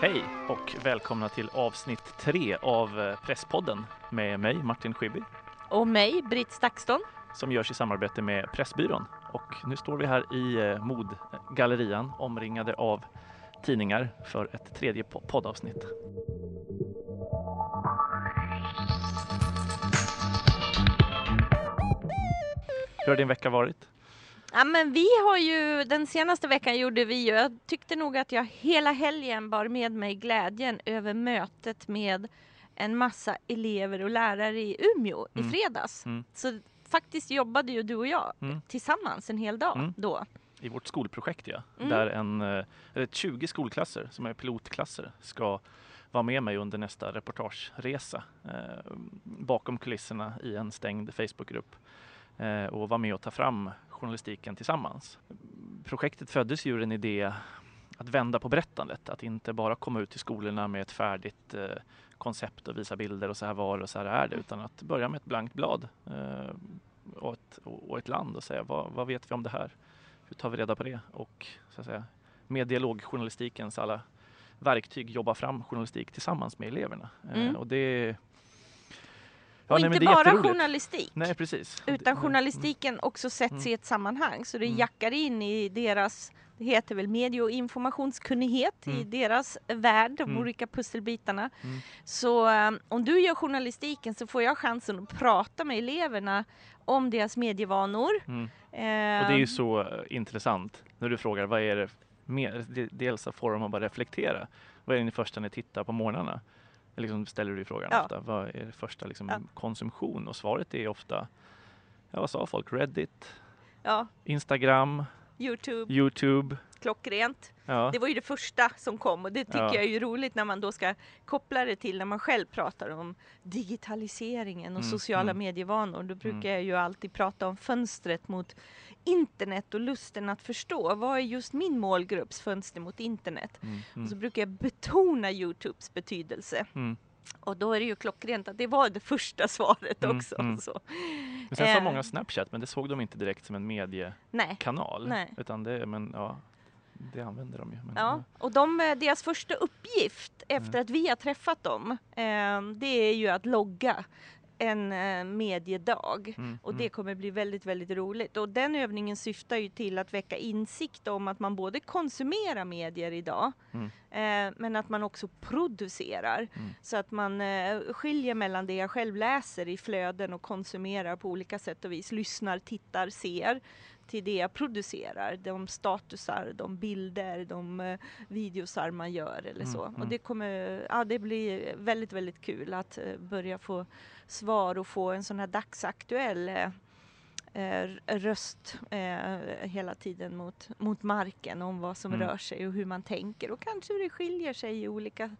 Hej och välkomna till avsnitt tre av eh, Presspodden med mig Martin Schibbye Och mig, Britt Stakston. som görs i samarbete med Pressbyrån. Och nu står vi här i eh, Modgallerian omringade av tidningar för ett tredje po- poddavsnitt. Hur har din vecka varit? Ja, men vi har ju, den senaste veckan gjorde vi ju, jag tyckte nog att jag hela helgen bar med mig glädjen över mötet med en massa elever och lärare i Umeå Mm. i fredags. Mm. Så faktiskt jobbade ju du och jag Mm. tillsammans en hel dag Mm. då. i vårt skolprojekt ja. Mm. Där en, eh, eller 20 skolklasser som är pilotklasser ska vara med mig under nästa reportageresa eh, bakom kulisserna i en stängd Facebookgrupp eh, och vara med och ta fram journalistiken tillsammans. Projektet föddes ju ur en idé att vända på berättandet, att inte bara komma ut till skolorna med ett färdigt eh, koncept och visa bilder och så här var och så här är det, utan att börja med ett blankt blad eh, och, ett, och ett land och säga vad, vad vet vi om det här? Hur tar vi reda på det? Och så att säga, med dialogjournalistikens alla verktyg jobba fram journalistik tillsammans med eleverna. Eh, Mm. och det, och nej, inte bara journalistik. Nej, precis. Utan journalistiken också sätts Mm. i ett sammanhang så det Mm. jackar in i deras, det heter väl medie och informationskunnighet i Mm. deras värld, de Mm. olika pusselbitarna. Mm. Så um, om du gör journalistiken så får jag chansen att prata med eleverna om deras medievanor. Mm. Eh, Och det är ju så eh, intressant när du frågar vad är det mer, de- dels så får de att bara reflektera. Vad är det första ni tittar på morgnarna? Liksom ställer du frågan Ja. ofta. Vad är det första liksom, Ja. konsumtion? Och svaret är ofta, ja vad sa folk? Reddit, ja, Instagram, Youtube, Youtube. klockrent. Det var ju det första som kom och det tycker Ja. jag är roligt när man då ska koppla det till när man själv pratar om digitaliseringen och Mm, sociala mm. medievanor. Då brukar Mm. jag ju alltid prata om fönstret mot internet och lusten att förstå. Vad är just min målgrupps fönster mot internet? Mm, Och så mm, brukar jag betona Youtubes betedelse. mm. Och då är det ju klockrent att det var det första svaret Mm, också. mm. Så. Men sen sa Eh. många Snapchat, men det såg de inte direkt som en mediekanal. Nej. Nej. Utan det, men ja, det använder de ju. Men, Ja, och de, eh, deras första uppgift efter Mm. att vi har träffat dem, eh, det är ju att logga en eh, mediedag. Mm, Och mm. det kommer bli väldigt, väldigt roligt. Och den övningen syftar ju till att väcka insikt om att man både konsumerar medier idag, Mm. eh, men att man också producerar. Mm. Så att man eh, skiljer mellan det jag själv läser i flöden och konsumerar på olika sätt och vis. Lyssnar, tittar, ser till det jag producerar. De statusar, de bilder, de eh, videosar man gör eller Mm, så. mm. Och det kommer, ja det blir väldigt, väldigt kul att börja få svar och få en sån här dagsaktuell eh, eh, röst eh, hela tiden mot, mot marken om vad som Mm. rör sig och hur man tänker och kanske hur det skiljer sig i olika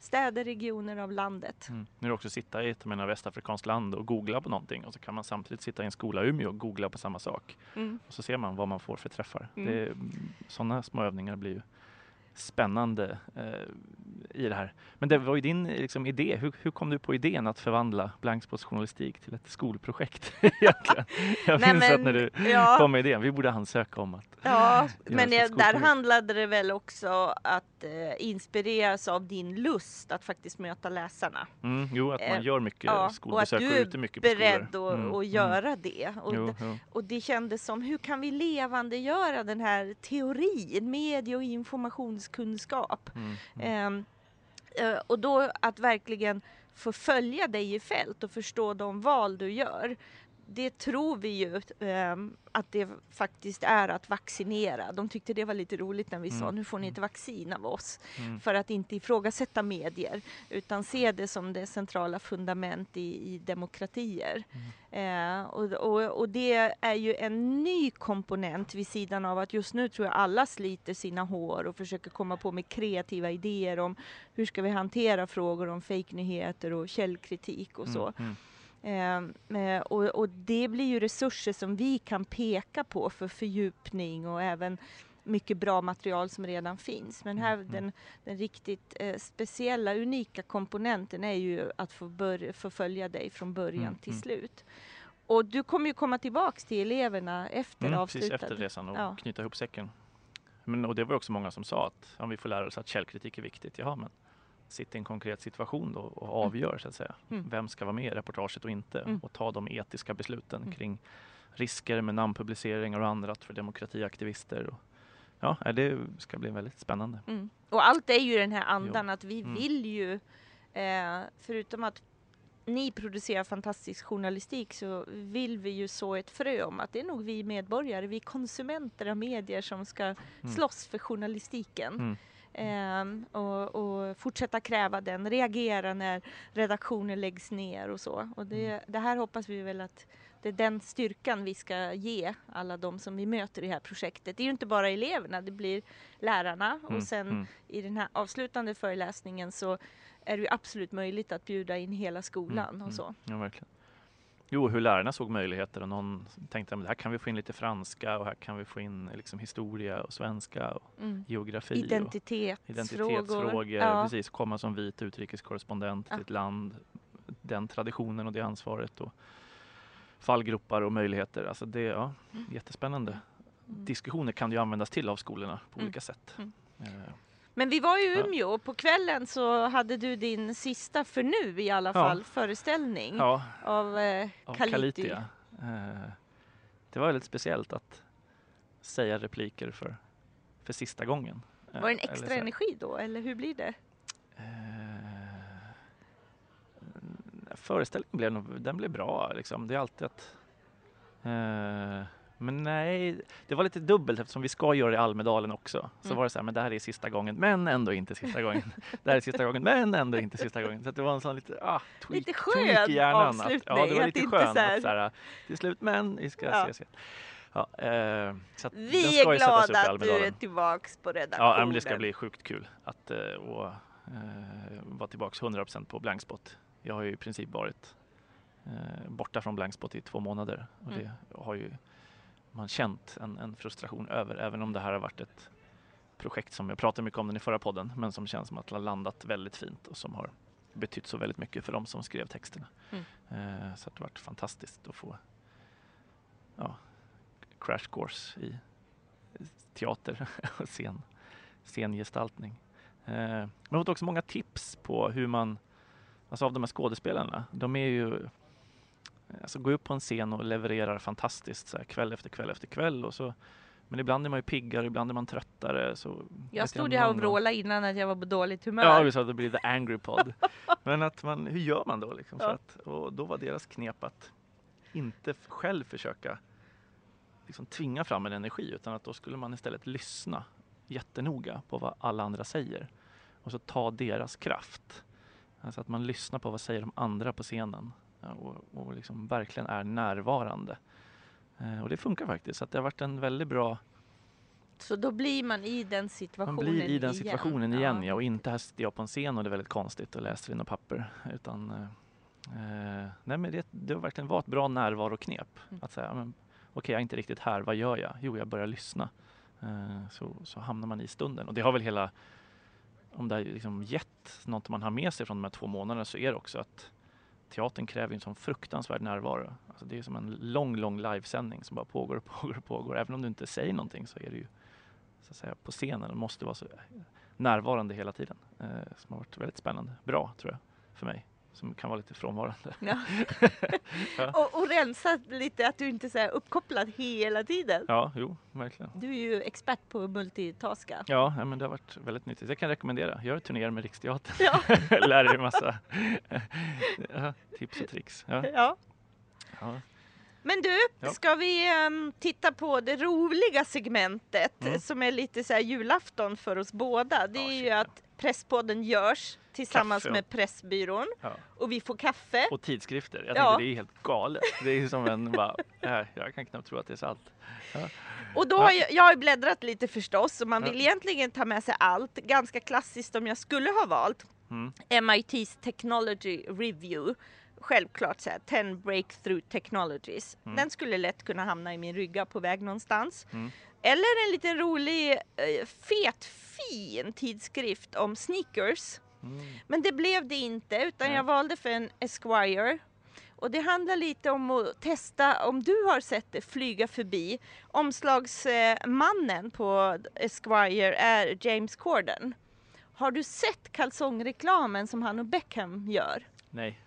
städer, regioner av landet. Mm. Nu är det också sitta i ett menar, västafrikanskt land och googla på någonting och så kan man samtidigt sitta i en skola i Umeå och googla på samma sak. Mm. Och så ser man vad man får för träffar. Mm. Det, sådana små övningar blir ju spännande eh, i det här. Men det var ju din liksom, idé. Hur, hur kom du på idén att förvandla blankspåsjournalistik till ett skolprojekt? Jag Nej, minns att när du ja, kom med idén, vi borde ansöka om att ja, men det, där handlade det väl också att eh, inspireras av din lust att faktiskt möta läsarna. Mm, jo, att man Eh, gör mycket och att skolbesök och, du är är ute mycket på Beredd skolor. att Mm, att mm. göra det. Och, Jo, jo. och det kändes som, hur kan vi levandegöra den här teorin, medie och informationskunskap? Mm, mm. Eh, Eh, och då att verkligen få följa dig i fält och förstå de val du gör. Det tror vi ju ehm, att det faktiskt är att vaccinera. De tyckte det var lite roligt när vi sa Mm, nu får ni mm. ett vaccin av oss Mm. för att inte ifrågasätta medier utan se det som det centrala fundament i, i demokratier. Eh, och, och, och det är ju en ny komponent vid sidan av att just nu tror jag alla sliter sina hår och försöker komma på med kreativa idéer om hur ska vi hantera frågor om fejknyheter och källkritik och så. Mm. Eh, och, och det blir ju resurser som vi kan peka på för fördjupning och även mycket bra material som redan finns. Men här Mm, mm. den, den riktigt eh, speciella, unika komponenten är ju att få, bör, få följa dig från början Mm, till mm. slut. Och du kommer ju komma tillbaks till eleverna efter Mm, precis avslutad. efter resan och Ja. knyta ihop säcken. men, och det var också många som sa att om vi får lära oss att källkritik är viktigt, jaha men sitt i en konkret situation då och Mm. avgör så att säga. Mm. Vem ska vara med i reportaget och inte Mm. och ta de etiska besluten Mm. kring risker med namnpubliceringar och annat för demokratiaktivister. Och, ja, det ska bli väldigt spännande. Mm. Och allt är ju den här andan att vi Mm. vill ju, eh, förutom att ni producerar fantastisk journalistik så vill vi ju så ett frö om att det är nog vi medborgare, vi konsumenter av medier som ska slåss för journalistiken. Ehm, och, och fortsätta kräva den, reagera när redaktioner läggs ner och så. Och det, Mm. det här hoppas vi väl att det är den styrkan vi ska ge alla de som vi möter i det här projektet. Det är ju inte bara eleverna, det blir lärarna Mm, och sen mm, i den här avslutande föreläsningen så är det ju absolut möjligt att bjuda in hela skolan mm, och mm. så. Ja, verkligen. Jo, hur lärarna såg möjligheter och någon tänkte att här kan vi få in lite franska och här kan vi få in liksom, historia och svenska och Mm. geografi. och Identitetsfrågor. identitetsfrågor. Ja. Precis, komma som vit utrikeskorrespondent Ja. till ett land. Den traditionen och det ansvaret. Och fallgropar och möjligheter. Alltså det, ja, Mm. jättespännande. Mm. Diskussioner kan ju användas till av skolorna på Mm. olika sätt. Men vi var i Ja. Umeå och på kvällen så hade du din sista, för nu i alla Ja. fall, föreställning Ja, av eh, Kaliti. Eh, det var väldigt speciellt att säga repliker för, för sista gången. Eh, Var det en extra energi då, eller hur blir det? Eh, föreställningen blev, den blev bra. Liksom. Det är alltid att... Eh, men nej, det var lite dubbelt eftersom vi ska göra det i Almedalen också. Så Mm. var det så här, men det här är sista gången, men ändå inte sista gången. det här är sista gången, men ändå inte sista gången. Så det var en sån lite, ah, tweak, Lite skön i hjärnan. avslutning, Att, ja, det var lite skönt. så här- Att, så här, till slut, men vi ska Ja. ses igen. Ja, eh, Vi ska är glada att du är tillbaks på redaktionen. Ja, det ska bli sjukt kul att eh, och, eh, vara tillbaks 100% på Blankspot. Jag har ju i princip varit eh, borta från Blankspot i två månader och Mm. det har ju man känt en, en frustration över, även om det här har varit ett projekt som jag pratade mycket om den i förra podden, men som känns som att det har landat väldigt fint och som har betytt så väldigt mycket för de som skrev texterna. Mm. Eh, så det har varit fantastiskt att få ja, crash course i teater och scen, scengestaltning. Eh, men jag har fått också många tips på hur man, alltså av de här skådespelarna, de är ju Alltså gå upp på en scen och levererar fantastiskt så här, kväll efter kväll efter kväll och så men ibland är man ju piggare, ibland är man tröttare. Så Jag stod ju här och vrålade innan att jag var på dåligt humör. Ja, vi sa att det blir the angry pod. Men att man, hur gör man då? Liksom, Ja. att, och då var deras knep att inte själv försöka liksom, tvinga fram en energi utan att då skulle man istället lyssna jättenoga på vad alla andra säger och så ta deras kraft. Alltså att man lyssnar på vad säger de andra på scenen och, och liksom verkligen är närvarande. Eh, och det funkar faktiskt. Så det har varit en väldigt bra Så då blir man i den situationen man blir i den igen. situationen igen, ja. Och inte här sitter jag på en scen och det är väldigt konstigt och läser i något papper. Utan, eh, nej men det, det har verkligen varit ett bra närvaroknep. Mm. Att säga, men, okej jag är inte riktigt här, vad gör jag? Jo, jag börjar lyssna. Eh, så, så hamnar man i stunden. Och det har väl hela, om det har liksom gett något man har med sig från de här två månaderna så är det också att teatern kräver en sån fruktansvärd närvaro. Alltså det är som en lång, lång livesändning som bara pågår och pågår och pågår. Även om du inte säger någonting så är det ju så att säga, på scenen och måste vara så närvarande hela tiden. Eh, som har varit väldigt spännande. Bra tror jag för mig som kan vara lite frånvarande. Ja. Ja. och, och rensa lite att du inte är uppkopplad hela tiden. Ja, jo, verkligen. Du är ju expert på multitaska. Ja, men det har varit väldigt nyttigt. Jag kan rekommendera. Gör turnéer med Riksteatern. Ja. Lär dig massa tips och tricks. Ja, ja. Men du, ska vi ehm, titta på det roliga segmentet Mm. som är lite så här julafton för oss båda. Det är ju att Presspodden görs tillsammans Kaffe med Pressbyrån Ja. och vi får kaffe. Och tidskrifter. Jag Ja. tänkte det är helt galet. Det är som en bara, äh, jag kan knappt tro att det är sant. Och då Ja. har jag, jag har bläddrat lite förstås och man Ja. vill egentligen ta med sig allt. Ganska klassiskt om jag skulle ha valt Mm. MIT's Technology Review. Självklart så här, 10 breakthrough technologies. Mm. Den skulle lätt kunna hamna i min rygga på väg någonstans. Mm. Eller en liten rolig, eh, fet, fin tidskrift om sneakers. Mm. Men det blev det inte, utan jag valde för en Esquire. Och det handlar lite om att testa, om du har sett det flyga förbi. Omslagsmannen på Esquire är James Corden. Har du sett kalsongreklamen som han och Beckham gör? Nej.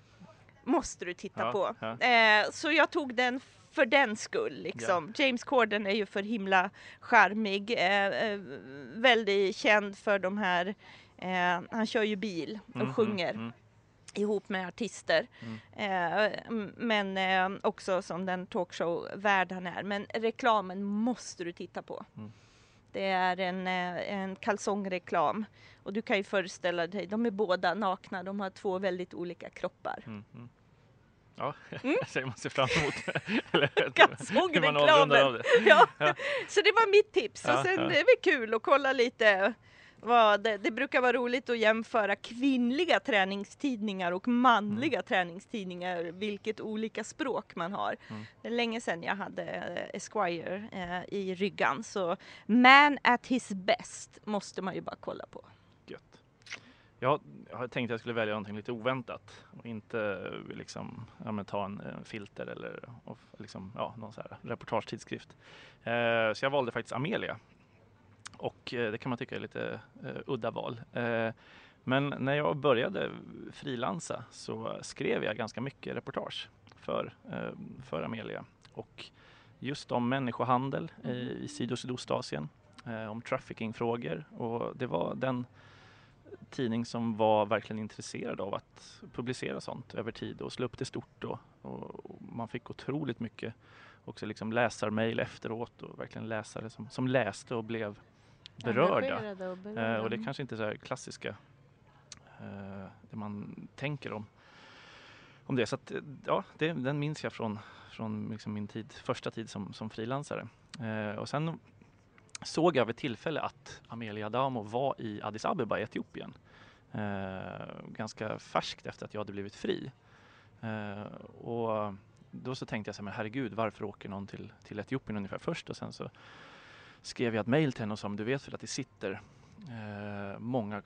Måste du titta Ja, på. ja. Eh, så jag tog den för den skull. Liksom. James Corden är ju för himla charmig. Eh, eh, väldigt känd för de här, eh, han kör ju bil och Mm, sjunger mm, mm. ihop med artister. Eh, m- men eh, också som den talkshow-värd han är. Men reklamen måste du titta på. Det är en, eh, en kalsongreklam. Och du kan ju föreställa dig, de är båda nakna, de har två väldigt olika kroppar. Mm, mm. Ja, Mm. säger man ser fram emot Kalsongreklamen! Ja. Ja. Så det var mitt tips. Ja, och sen ja. det är väl kul att kolla lite vad det, det brukar vara roligt att jämföra kvinnliga träningstidningar och manliga träningstidningar, vilket olika språk man har. Mm. Det är länge sedan jag hade eh, Esquire eh, i ryggan, så man at his best måste man ju bara kolla på. Gött. Jag, jag hade tänkt att jag skulle välja någonting lite oväntat och inte eh, liksom, ja, ta en, en filter eller och, liksom, ja, någon så här reportagetidskrift. Eh, så jag valde faktiskt Amelia. Och eh, det kan man tycka är lite eh, udda val. Eh, men när jag började frilansa så skrev jag ganska mycket reportage för, för Amelia. Och just om människohandel i, i Syd och Sydostasien, om traffickingfrågor och det var den tidning som var verkligen intresserad av att publicera sånt över tid och slå upp det stort. Och, och man fick otroligt mycket också liksom läsarmail efteråt och verkligen läsare som, som läste och blev berörda. Och Eh, berörda. och det kanske inte är så här klassiska eh, det man tänker om, om det. Så att, eh, ja, det, den minns jag från, från liksom min tid, första tid som, som frilansare. Eh, och sen såg jag vid tillfälle att Amelia Adamo var i Addis Abeba i Etiopien. Eh, ganska färskt efter att jag hade blivit fri. Eh, och då så tänkte jag så här, men herregud, varför åker någon till, till Etiopien ungefär först? Och sen så skrev jag ett mejl till henne och sa, du vet väl att det sitter eh, många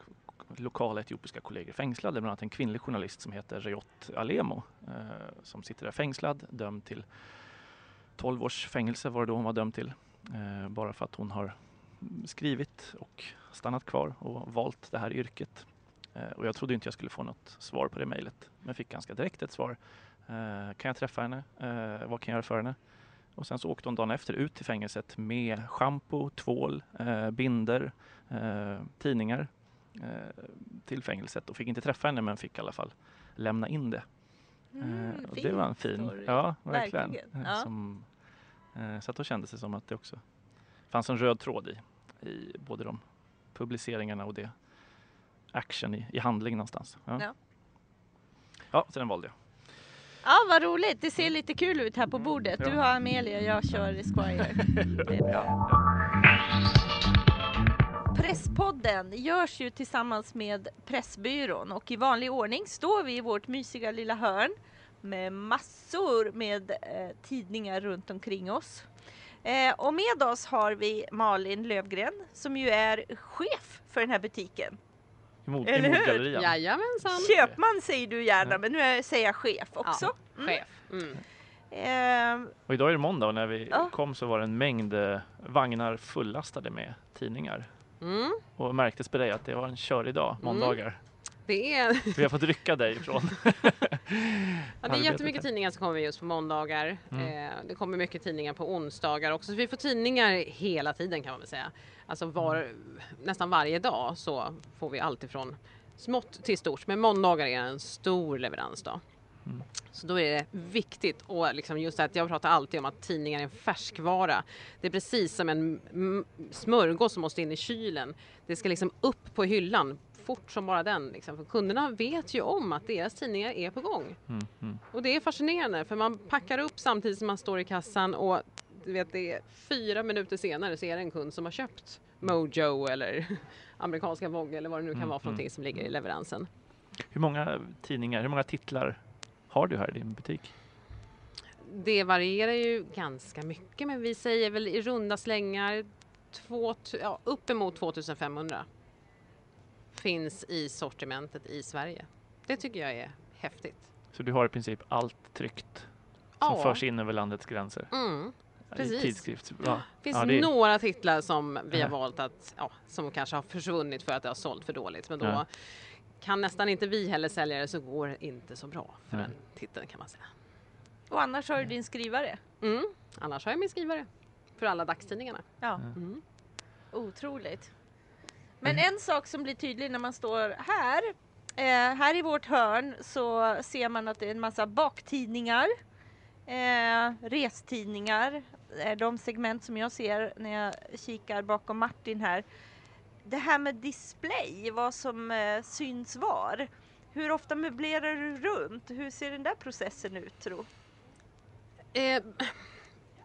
lokala etiopiska kollegor fängslade, bland annat en kvinnlig journalist som heter Reyot Alemo eh, som sitter där fängslad, dömd till 12 års fängelse var det då hon var dömd till. Eh, bara för att hon har skrivit och stannat kvar och valt det här yrket. Eh, och jag trodde inte jag skulle få något svar på det mejlet, men fick ganska direkt ett svar. Eh, kan jag träffa henne? Eh, vad kan jag göra för henne? Och sen så åkte hon dagen efter ut till fängelset med schampo, tvål, eh, binder, eh, tidningar eh, till fängelset och fick inte träffa henne men fick i alla fall lämna in det. Mm, Eh, och det var en fin, story. ja verkligen. Verkligen, Eh, ja. Som, eh, så att då kändes det som att det också fanns en röd tråd i, i både de publiceringarna och det action i, i handling någonstans. Ja. Ja. ja, så den valde jag. Ja, vad roligt. Det ser lite kul ut här på bordet. Du har Amelia, jag kör Esquire. Det är bra. Presspodden görs ju tillsammans med Pressbyrån och i vanlig ordning står vi i vårt mysiga lilla hörn med massor med eh, tidningar runt omkring oss. Eh, och med oss har vi Malin Lövgren som ju är chef för den här butiken. I, mod, Eller hur? modgallerian. Jajamensan. Köpman säger du gärna, Ja. men nu är- säger jag chef också. Ja, chef. Mm. Eh, Och idag är det måndag och när vi Ja. kom så var det en mängd eh, vagnar fullastade med tidningar. Mm. Och märktes på dig att det var en körig dag, måndagar. Det är, Vi har fått rycka dig ifrån ja, det är jättemycket tidningar som kommer just på måndagar. Mm. Eh, det kommer mycket tidningar på onsdagar också. Så vi får tidningar hela tiden kan man väl säga. Alltså var, Mm. nästan varje dag så får vi allt ifrån smått till stort. Men måndagar är en stor leveransdag. Mm. Så då är det viktigt och liksom just att jag pratar alltid om att tidningar är en färskvara. Det är precis som en smörgås som måste in i kylen. Det ska liksom upp på hyllan fort som bara den. Liksom. För kunderna vet ju om att deras tidningar är på gång. Mm, mm. Och det är fascinerande för man packar upp samtidigt som man står i kassan och du vet det är fyra minuter senare så är det en kund som har köpt Mojo eller amerikanska Vogue eller vad det nu kan Mm, vara för någonting mm, som ligger i leveransen. Hur många tidningar, hur många titlar har du här i din butik? Det varierar ju ganska mycket men vi säger väl i runda slängar två, ja, uppemot 2500 finns i sortimentet i Sverige. Det tycker jag är häftigt. Så du har i princip allt tryckt som Ja. förs in över landets gränser Mm. Precis. tidskrift. Ja. Det finns Ja, det är- några titlar som vi har valt att, ja, som kanske har försvunnit för att det har sålt för dåligt. Men då Ja. kan nästan inte vi heller sälja det så går det inte så bra för Nej. den titeln kan man säga. Och annars har du din skrivare. Mm. Annars har jag min skrivare för alla dagstidningarna. Ja, Mm. otroligt. Men en sak som blir tydlig när man står här, eh, här i vårt hörn så ser man att det är en massa baktidningar, eh, restidningar, är de segment som jag ser när jag kikar bakom Martin här. Det här med display, vad som eh, syns var. Hur ofta möblerar du runt? Hur ser den där processen ut tro? Eh,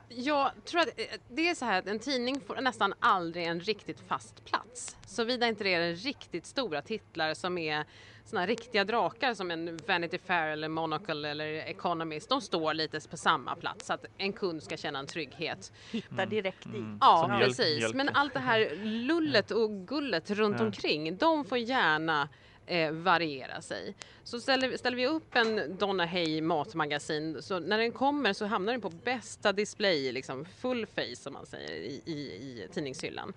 jag tror att eh, det är så här att en tidning får nästan aldrig en riktigt fast plats. Såvida inte det är riktigt stora titlar som är såna riktiga drakar som en Vanity Fair eller Monocle eller Economist. De står lite på samma plats så att en kund ska känna en trygghet. Hitta direkt Mm. dit. Ja, Som precis. mjölk. Men allt det här lullet och gullet runt omkring, de får gärna eh, variera sig. Så ställer, ställer vi upp en Donna Hay matmagasin, så när den kommer så hamnar den på bästa display, liksom full face som man säger, i, i, i tidningshyllan.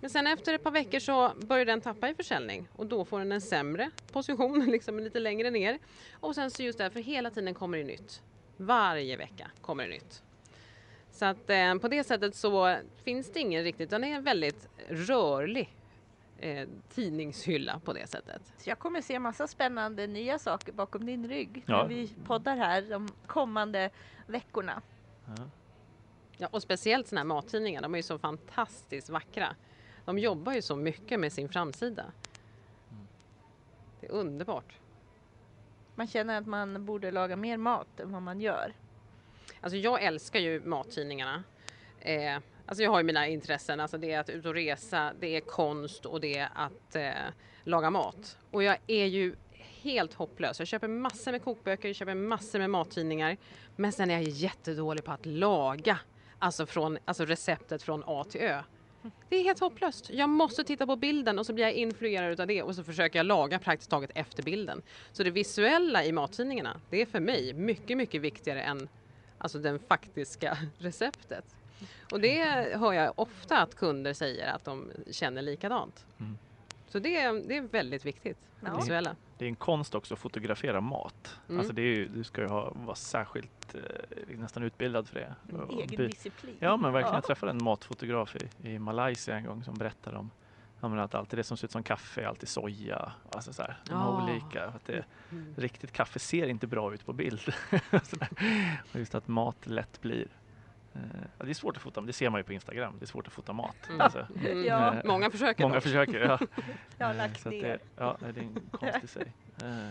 Men sen efter ett par veckor så börjar den tappa i försäljning och då får den en sämre position, liksom lite längre ner. Och sen så just därför hela tiden kommer det nytt. Varje vecka kommer det nytt. Så att eh, på det sättet så finns det ingen riktigt, utan är väldigt rörlig eh, tidningshylla på det sättet. Så jag kommer se massa spännande nya saker bakom din rygg Ja. när vi poddar här de kommande veckorna. Ja. Ja, och speciellt sådana här mattidningar, de är ju så fantastiskt vackra. De jobbar ju så mycket med sin framsida. Det är underbart. Man känner att man borde laga mer mat än vad man gör. Alltså jag älskar ju mattidningarna. Eh, alltså jag har ju mina intressen, alltså det är att ut och resa, det är konst och det är att eh, laga mat. Och jag är ju helt hopplös. Jag köper massor med kokböcker, jag köper massor med mattidningar. Men sen är jag jättedålig på att laga, alltså, från, alltså receptet från A till Ö. Det är helt hopplöst. Jag måste titta på bilden och så blir jag influerad av det och så försöker jag laga praktiskt taget efter bilden. Så det visuella i mattidningarna, det är för mig mycket, mycket viktigare än alltså den faktiska receptet. Och det hör jag ofta att kunder säger att de känner likadant. Mm. Så det, det är väldigt viktigt, det Ja. visuella. Det är en konst också att fotografera mat. Mm. Alltså det är ju, du ska ju ha, vara särskilt eh, nästan utbildad för det. En Och egen by- disciplin. Ja men verkligen, jag träffade en matfotograf i, i Malaysia en gång som berättade om ja, att alltid det som ser ut som kaffe är alltid soja. Alltså så här, de har Ah. olika. Att det, Mm. riktigt kaffe ser inte bra ut på bild. Och just att mat lätt blir ja, det är svårt att fota, men det ser man ju på Instagram. Det är svårt att fota mat. Mm. Alltså, Mm. Ja. Många försöker många dock. försöker. Ja. Jag har Eh, lagt ner. det, ja, det är en konst i sig. Eh,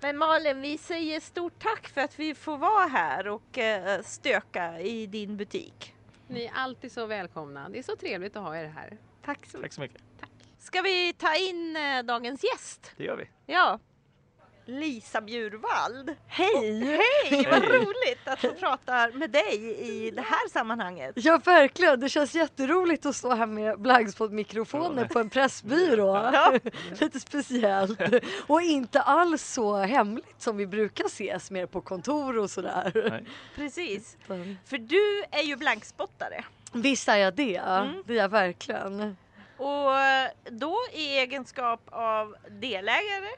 Men Malin, vi säger stort tack för att vi får vara här och eh, stöka i din butik. Ni är alltid så välkomna. Det är så trevligt att ha er här. Tack så mycket. Tack så mycket. Ska vi ta in eh, dagens gäst? Det gör vi. Ja. Lisa Bjurvald. Hej! Hej, vad roligt att få prata med dig i det här sammanhanget. Ja verkligen, det känns jätteroligt att stå här med Blaggspot-mikrofoner på en pressbyrå. Lite speciellt. Och inte alls så hemligt som vi brukar ses mer på kontor och sådär. Nej. Precis, för du är ju blankspottare Visst är jag det, Mm. det är jag verkligen. och då i egenskap av delägare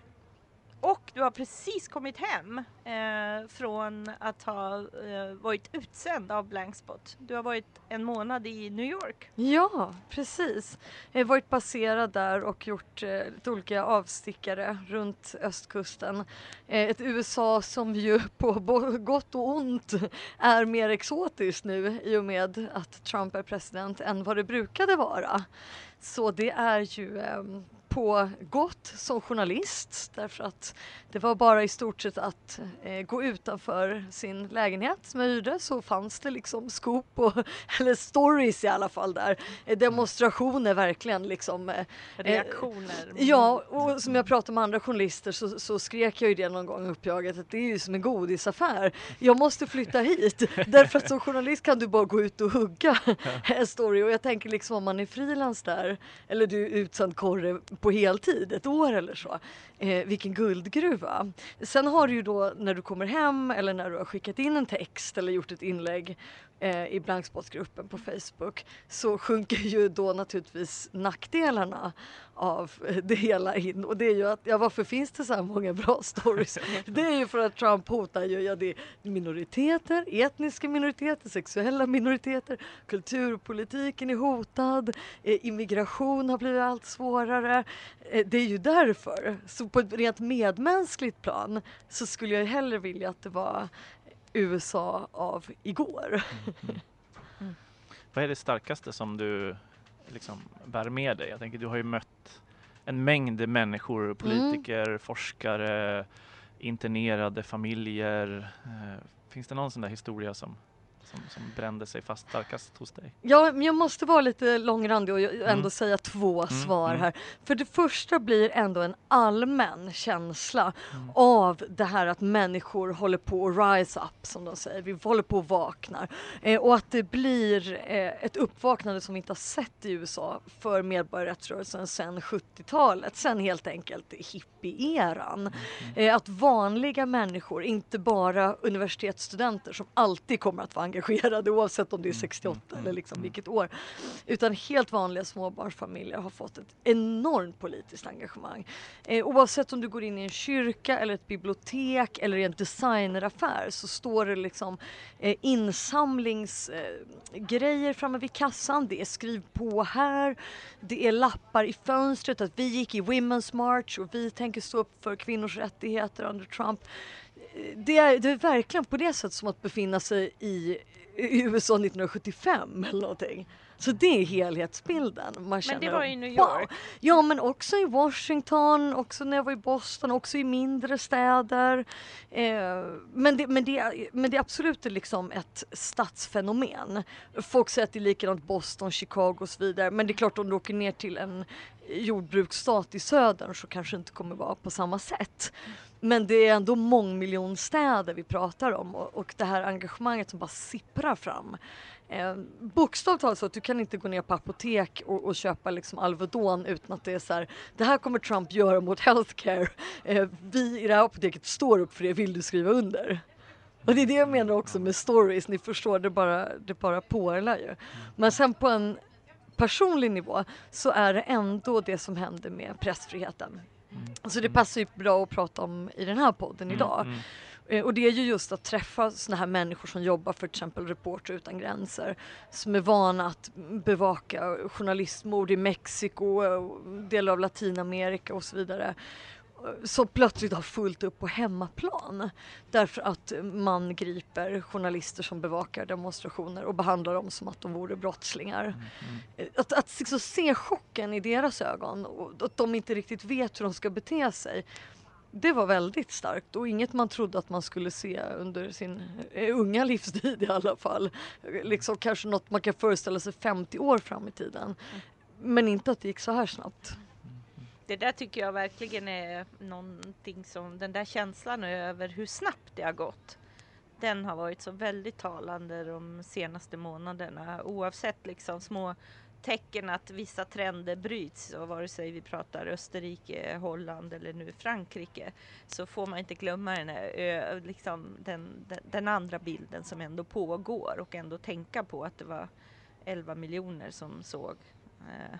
och du har precis kommit hem eh, från att ha eh, varit utsänd av Blankspot. Du har varit en månad i New York. Ja, precis. Jag har varit baserad där och gjort eh, lite olika avstickare runt östkusten. Eh, ett USA som ju på gott och ont är mer exotiskt nu i och med att Trump är president än vad det brukade vara. Så det är ju ehm, på gott som journalist därför att det var bara i stort sett att eh, gå utanför sin lägenhet som jag hyrde så fanns det liksom scoop och, eller stories i alla fall där. Eh, demonstrationer verkligen liksom. Eh, Reaktioner. Ja, och som jag pratade med andra journalister så, så skrek jag ju det någon gång uppjaget att det är ju som en godisaffär. Jag måste flytta hit därför att som journalist kan du bara gå ut och hugga en story och jag tänker liksom om man är frilans där eller du är utsänd korre på heltid ett år eller så. Eh, vilken guldgruva. Sen har du ju då när du kommer hem eller när du har skickat in en text eller gjort ett inlägg eh, i blankspotgruppen på Facebook så sjunker ju då naturligtvis nackdelarna av det hela in och det är ju att ja varför finns det så här många bra stories? Det är ju för att Trump hotar ju ja, det minoriteter, etniska minoriteter, sexuella minoriteter, kulturpolitiken är hotad, eh, immigration har blivit allt svårare. Eh, det är ju därför. Så på ett rent medmänskligt plan så skulle jag hellre vilja att det var USA av igår. Mm. Mm. Vad är det starkaste som du liksom bär med dig? Jag tänker du har ju mött en mängd människor, politiker, mm. forskare, internerade familjer. Eh, finns det någon sån där historia som som, som brände sig fast starkast hos dig? Ja, men jag måste vara lite långrandig och ändå mm. säga två mm, svar mm. här. För det första blir ändå en allmän känsla mm. av det här att människor håller på att rise up som de säger. Vi håller på att vakna. Eh, och att det blir eh, ett uppvaknande som vi inte har sett i USA för medborgarrättsrörelsen sedan 70-talet. Sen helt enkelt hippie-eran. Mm. Eh, att vanliga människor, inte bara universitetsstudenter som alltid kommer att vara engagerade oavsett om det är 68 mm, mm, eller liksom mm. vilket år. Utan helt vanliga småbarnsfamiljer har fått ett enormt politiskt engagemang. Eh, oavsett om du går in i en kyrka eller ett bibliotek eller i en designeraffär så står det liksom eh, insamlingsgrejer eh, framme vid kassan. Det är skriv på här. Det är lappar i fönstret att vi gick i Women's March och vi tänker stå upp för kvinnors rättigheter under Trump det är, det är verkligen på det sättet som att befinna sig i, USA 1975 eller någonting. Så det är helhetsbilden. Man men det var i New York? Wow. Ja men också i Washington, också när jag var i Boston, också i mindre städer. Eh, men, det, men, det, men det är absolut liksom ett stadsfenomen. Folk säger att det är likadant Boston, Chicago och så vidare. Men det är klart om du åker ner till en jordbruksstat i södern så kanske det inte kommer vara på samma sätt. Men det är ändå mångmiljonstäder vi pratar om och, och det här engagemanget som bara sipprar fram. Eh, bokstavligt talat så att du kan inte gå ner på apotek och, och köpa liksom Alvedon utan att det är så här, det här kommer Trump göra mot healthcare. Eh, vi i det här apoteket står upp för det, vill du skriva under? Och det är det jag menar också med stories, ni förstår, det bara, det bara pålar ju. Men sen på en personlig nivå så är det ändå det som händer med pressfriheten. Mm. Så det passar ju bra att prata om i den här podden mm, idag. Mm. Eh, och det är ju just att träffa såna här människor som jobbar för till exempel Reporter utan gränser. Som är vana att bevaka journalistmord i Mexiko, delar av Latinamerika och så vidare som plötsligt har fullt upp på hemmaplan. Därför att man griper journalister som bevakar demonstrationer och behandlar dem som att de vore brottslingar. Mm, mm. Att, att liksom se chocken i deras ögon och att de inte riktigt vet hur de ska bete sig. Det var väldigt starkt och inget man trodde att man skulle se under sin eh, unga livstid i alla fall. Liksom kanske något man kan föreställa sig 50 år fram i tiden. Mm. Men inte att det gick så här snabbt. Det där tycker jag verkligen är någonting som, den där känslan över hur snabbt det har gått. Den har varit så väldigt talande de senaste månaderna oavsett liksom små tecken att vissa trender bryts och vare sig vi pratar Österrike, Holland eller nu Frankrike så får man inte glömma den, här, liksom den, den, andra bilden som ändå pågår och ändå tänka på att det var 11 miljoner som såg eh,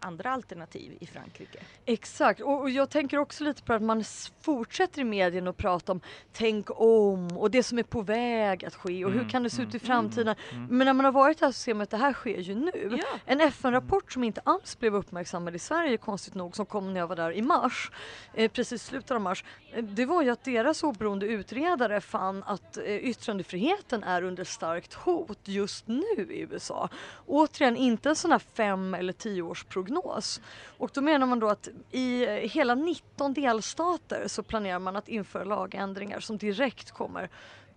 andra alternativ i Frankrike. Exakt, och, och, jag tänker också lite på att man fortsätter i medierna att prata om tänk om och det som är på väg att ske och mm, hur kan det se ut i mm, framtiden. Mm, mm, Men när man har varit här så ser man att det här sker ju nu. Ja. En FN-rapport som inte alls blev uppmärksammad i Sverige konstigt nog som kom när jag var där i mars, eh, precis slutet av mars, eh, det var ju att deras oberoende utredare fann att eh, yttrandefriheten är under starkt hot just nu i USA. Återigen inte en sån här fem eller tioårsprognos prognos. Och då menar man då att i eh, hela 19 delstater så planerar man att införa lagändringar som direkt kommer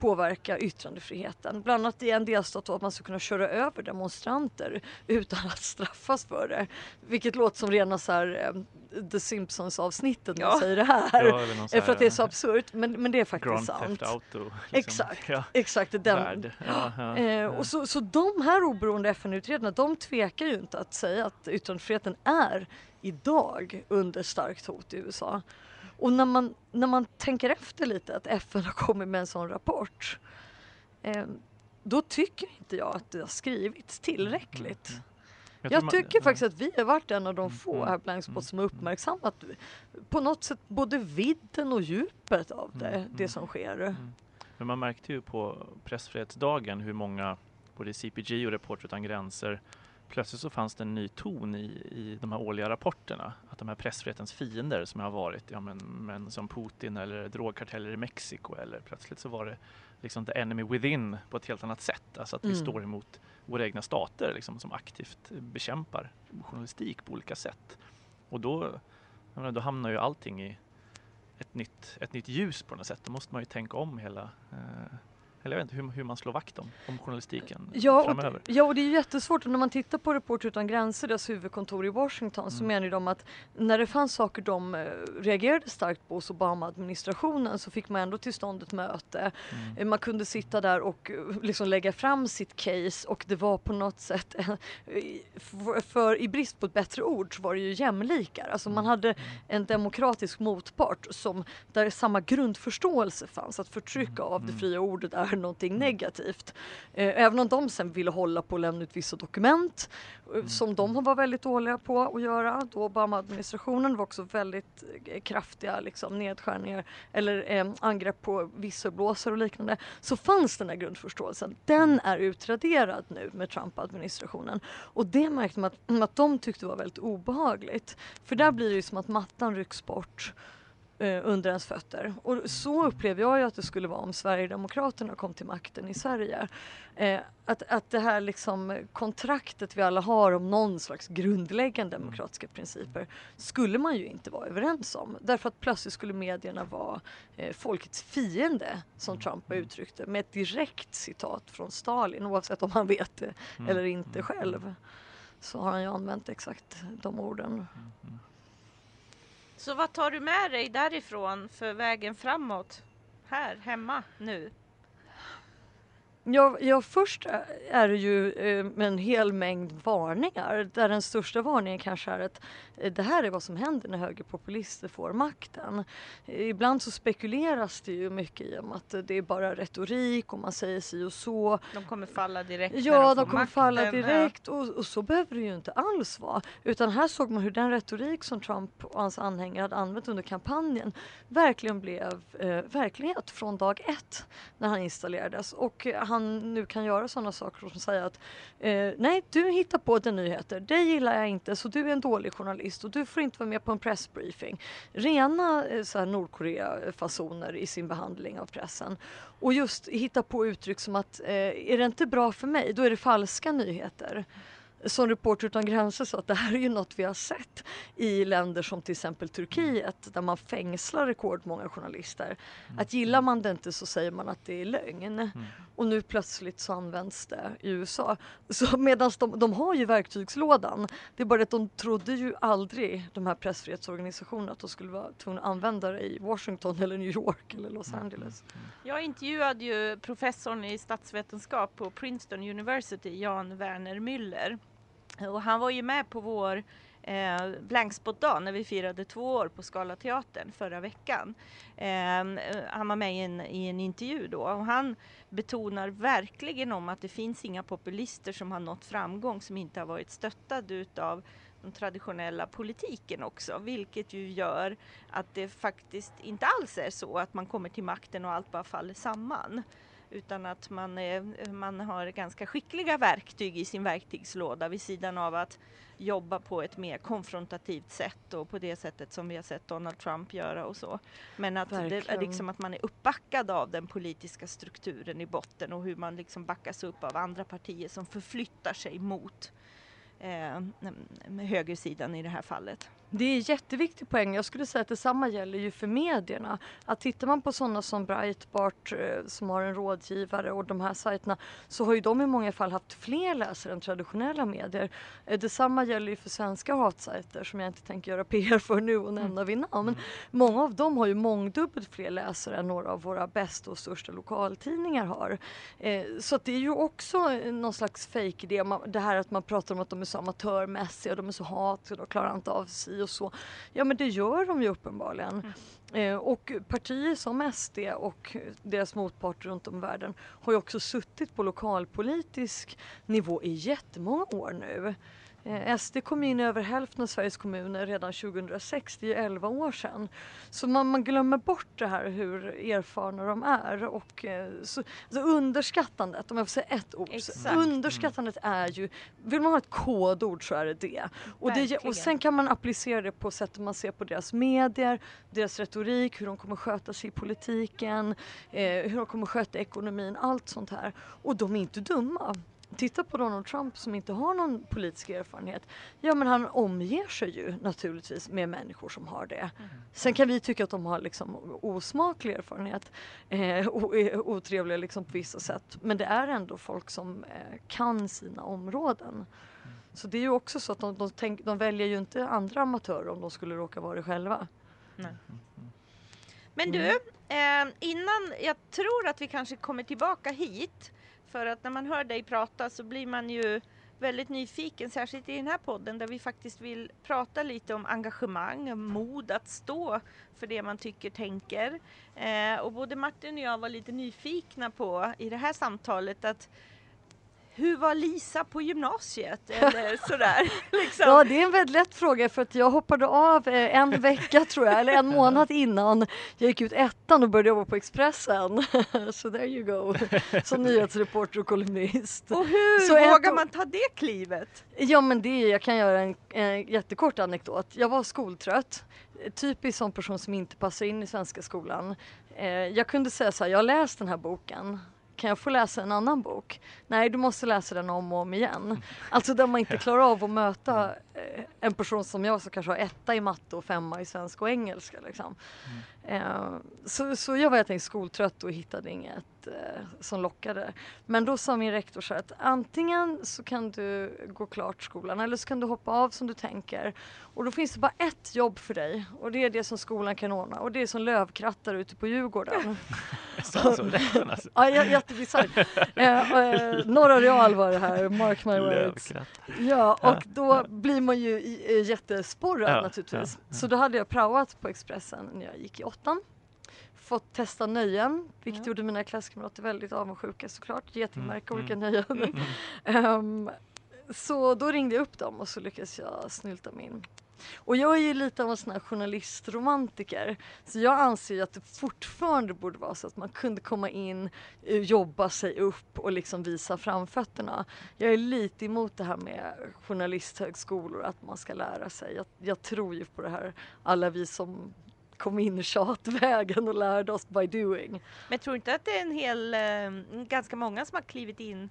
påverka yttrandefriheten. Bland annat i en delstat att man ska kunna köra över demonstranter utan att straffas för det. Vilket låter som rena så här, eh, The Simpsons avsnittet när ja. säger det här. Ja, här för att det är så absurt men, men det är faktiskt Grand sant. Theft Auto, liksom. Exakt, ja. exakt. Den. Ja, eh, och så, så de här oberoende FN-utredarna de tvekar ju inte att säga att yttrandefriheten är idag under starkt hot i USA. Och när man, när man tänker efter lite att FN har kommit med en sån rapport eh, då tycker inte jag att det har skrivits tillräckligt. Mm, Jag, tror man- tycker ja. faktiskt att vi har varit en av de Mm, få mm, här Blankspot mm, som har uppmärksammat på något sätt både vidden och djupet av det, Mm, det mm. som sker. Mm. Men man märkte ju på pressfrihetsdagen hur många, både CPG och Reporter utan gränser, plötsligt så fanns det en ny ton i, i de här årliga rapporterna. Att de här pressfrihetens fiender som har varit, ja men, men som Putin eller drogkarteller i Mexiko eller plötsligt så var det liksom the enemy within på ett helt annat sätt. Alltså att vi Mm. står emot våra egna stater liksom, som aktivt bekämpar journalistik på olika sätt. Och då, menar, då hamnar ju allting i ett nytt, ett nytt ljus på något sätt. Då måste man ju tänka om hela, eh, eller jag vet inte hur, hur man slår vakt om, om journalistiken Ja och, framöver. ja, och det är jättesvårt. Och när man tittar på Reporter utan gränser, deras huvudkontor i Washington, så Mm. menar ju de att när det fanns saker de eh, reagerade starkt på hos Obama-administrationen så fick man ändå till stånd ett möte. Mm. Eh, Man kunde sitta där och eh, liksom lägga fram sitt case och det var på något sätt, för, för i brist på ett bättre ord så var det ju jämlikar. Alltså man Mm. hade en demokratisk motpart som, där samma grundförståelse fanns, att förtryck av det Mm. fria ordet är någonting negativt. Eh, Även om de sen ville hålla på att lämna ut vissa dokument eh, Mm. som de var väldigt dåliga på att göra. Då Obama-administrationen var också väldigt eh, kraftiga liksom, nedskärningar eller eh, angrepp på visselblåsare och liknande. Så fanns den här grundförståelsen. Den är utraderad nu med Trump-administrationen. Och det märkte man att, att de tyckte var väldigt obehagligt. För där blir det ju som att mattan rycks bort eh, under ens fötter. Och så upplever jag ju att det skulle vara om Sverigedemokraterna kom till makten i Sverige. Eh, att, att det här liksom kontraktet vi alla har om någon slags grundläggande demokratiska principer skulle man ju inte vara överens om. Därför att plötsligt skulle medierna vara eh, folkets fiende, som Trump har uttryckt det, med ett direkt citat från Stalin, oavsett om han vet det Mm. eller inte Mm. själv. Så har han ju använt exakt de orden. Så vad tar du med dig därifrån för vägen framåt? Här, hemma, nu? Ja, ja, först är det ju eh, en hel mängd varningar där den största varningen kanske är att eh, det här är vad som händer när högerpopulister får makten. Eh, ibland så spekuleras det ju mycket i om att det är bara retorik och man säger si och så. De kommer falla direkt när Ja, de de får kommer falla makten. direkt och, och så behöver det ju inte alls vara. Utan här såg man hur den retorik som Trump och hans anhängare hade använt under kampanjen verkligen blev eh, verklighet från dag ett när han installerades. Och eh, han nu kan göra sådana saker som säga att eh, nej, du hittar på den nyheter, det gillar jag inte så du är en dålig journalist och du får inte vara med på en pressbriefing. Rena eh, så här Nordkorea-fasoner i sin behandling av pressen. Och just hitta på uttryck som att eh, är det inte bra för mig, då är det falska nyheter. Som Reporter utan gränser sa att det här är ju något vi har sett i länder som till exempel Turkiet där man fängslar rekordmånga journalister. Att gillar man det inte så säger man att det är lögn. Och nu plötsligt så används det i USA. Så medan de, de har ju verktygslådan. Det är bara att de trodde ju aldrig, de här pressfrihetsorganisationerna, att de skulle vara tvungna att använda det i Washington eller New York eller Los Angeles. Jag intervjuade ju professorn i statsvetenskap på Princeton University, Jan Werner Müller. Och han var ju med på vår eh, Blankspot-dag när vi firade två år på Skala teatern förra veckan. Ehm, eh, han var med i en, i en intervju då och han betonar verkligen om att det finns inga populister som har nått framgång som inte har varit stöttade utav den traditionella politiken också, vilket ju gör att det faktiskt inte alls är så att man kommer till makten och allt bara faller samman. Utan att man, man har ganska skickliga verktyg i sin verktygslåda vid sidan av att jobba på ett mer konfrontativt sätt och på det sättet som vi har sett Donald Trump göra och så. Men att, det är Verkligen. liksom att man är uppbackad av den politiska strukturen i botten och hur man liksom backas upp av andra partier som förflyttar sig mot eh, högersidan i det här fallet. Det är en jätteviktig poäng. Jag skulle säga att detsamma gäller ju för medierna. Att tittar man på sådana som Breitbart eh, som har en rådgivare och de här sajterna så har ju de i många fall haft fler läsare än traditionella medier. Eh, Detsamma gäller ju för svenska hatsajter som jag inte tänker göra PR för nu och nämna vid namn. Men många av dem har ju mångdubbelt fler läsare än några av våra bästa och största lokaltidningar har. Eh, Så det är ju också någon slags fake idé, man- det här att man pratar om att de är så amatörmässiga, de är så hatiga, de klarar inte av sig och så. Ja men det gör de ju uppenbarligen. Eh, och partier som SD och deras motparter runt om i världen har ju också suttit på lokalpolitisk nivå i jättemånga år nu. Eh, SD kom in i över hälften av Sveriges kommuner redan 2006, det är ju 11 år sedan. Så man, man glömmer bort det här hur erfarna de är och eh, så, alltså underskattandet, om jag får säga ett ord. Exakt. Underskattandet är ju, vill man ha ett kodord så är det det. Och, det. Och sen kan man applicera det på sättet man ser på deras medier, deras retorik, hur de kommer sköta sig i politiken, eh, hur de kommer sköta ekonomin, allt sånt här. Och de är inte dumma. Titta på Donald Trump som inte har någon politisk erfarenhet. Ja men han omger sig ju naturligtvis med människor som har det. Sen kan vi tycka att de har liksom osmaklig erfarenhet eh, och är otrevliga liksom på vissa sätt. Men det är ändå folk som eh, kan sina områden. Så det är ju också så att de, de, tänk, de väljer ju inte andra amatörer om de skulle råka vara det själva. Men du, eh, innan, jag tror att vi kanske kommer tillbaka hit. För att när man hör dig prata så blir man ju väldigt nyfiken, särskilt i den här podden där vi faktiskt vill prata lite om engagemang, mod att stå för det man tycker, tänker. Eh, och både Martin och jag var lite nyfikna på i det här samtalet att hur var Lisa på gymnasiet? Eller sådär. Liksom. Ja, det är en väldigt lätt fråga för att jag hoppade av eh, en vecka tror jag, eller en månad innan jag gick ut ettan och började jobba på Expressen. Så there you go, som nyhetsreporter och kolumnist. Och hur Så ett vågar år- man ta det klivet? Ja men det, jag kan göra en, en jättekort anekdot. Jag var skoltrött, typisk sån person som inte passar in i svenska skolan. Eh, jag kunde säga så här, jag har läst den här boken. Kan jag få läsa en annan bok? Nej, du måste läsa den om och om igen. Alltså där man inte klarar av att möta eh, en person som jag som kanske har etta i matte och femma i svenska och engelska. Liksom. Eh, så, så jag var helt enkelt skoltrött och hittade inget eh, som lockade. Men då sa min rektor så att antingen så kan du gå klart skolan eller så kan du hoppa av som du tänker. Och då finns det bara ett jobb för dig och det är det som skolan kan ordna och det är som lövkrattare ute på Djurgården. Så, alltså. ja, jä- jättebisarrt. eh, eh, Norra Real var det här, mark my words. Ja, och då blir man ju jättesporrad Ja, naturligtvis. ja. Så då hade jag praoat på Expressen när jag gick i åttan. Fått testa nöjen, vilket Ja. gjorde mina klasskamrater väldigt avundsjuka såklart. Getingmärka Mm, olika mm. nöjen. Ehm, så då ringde jag upp dem och så lyckades jag snylta mig in. Och jag är ju lite av en sån här journalistromantiker. Så jag anser ju att det fortfarande borde vara så att man kunde komma in, eh, jobba sig upp och liksom visa framfötterna. Jag är lite emot det här med journalisthögskolor, att man ska lära sig. Jag, jag tror ju på det här, alla vi som kom in tjatvägen och lärde oss by doing. Men jag tror inte att det är en hel, eh, ganska många som har klivit in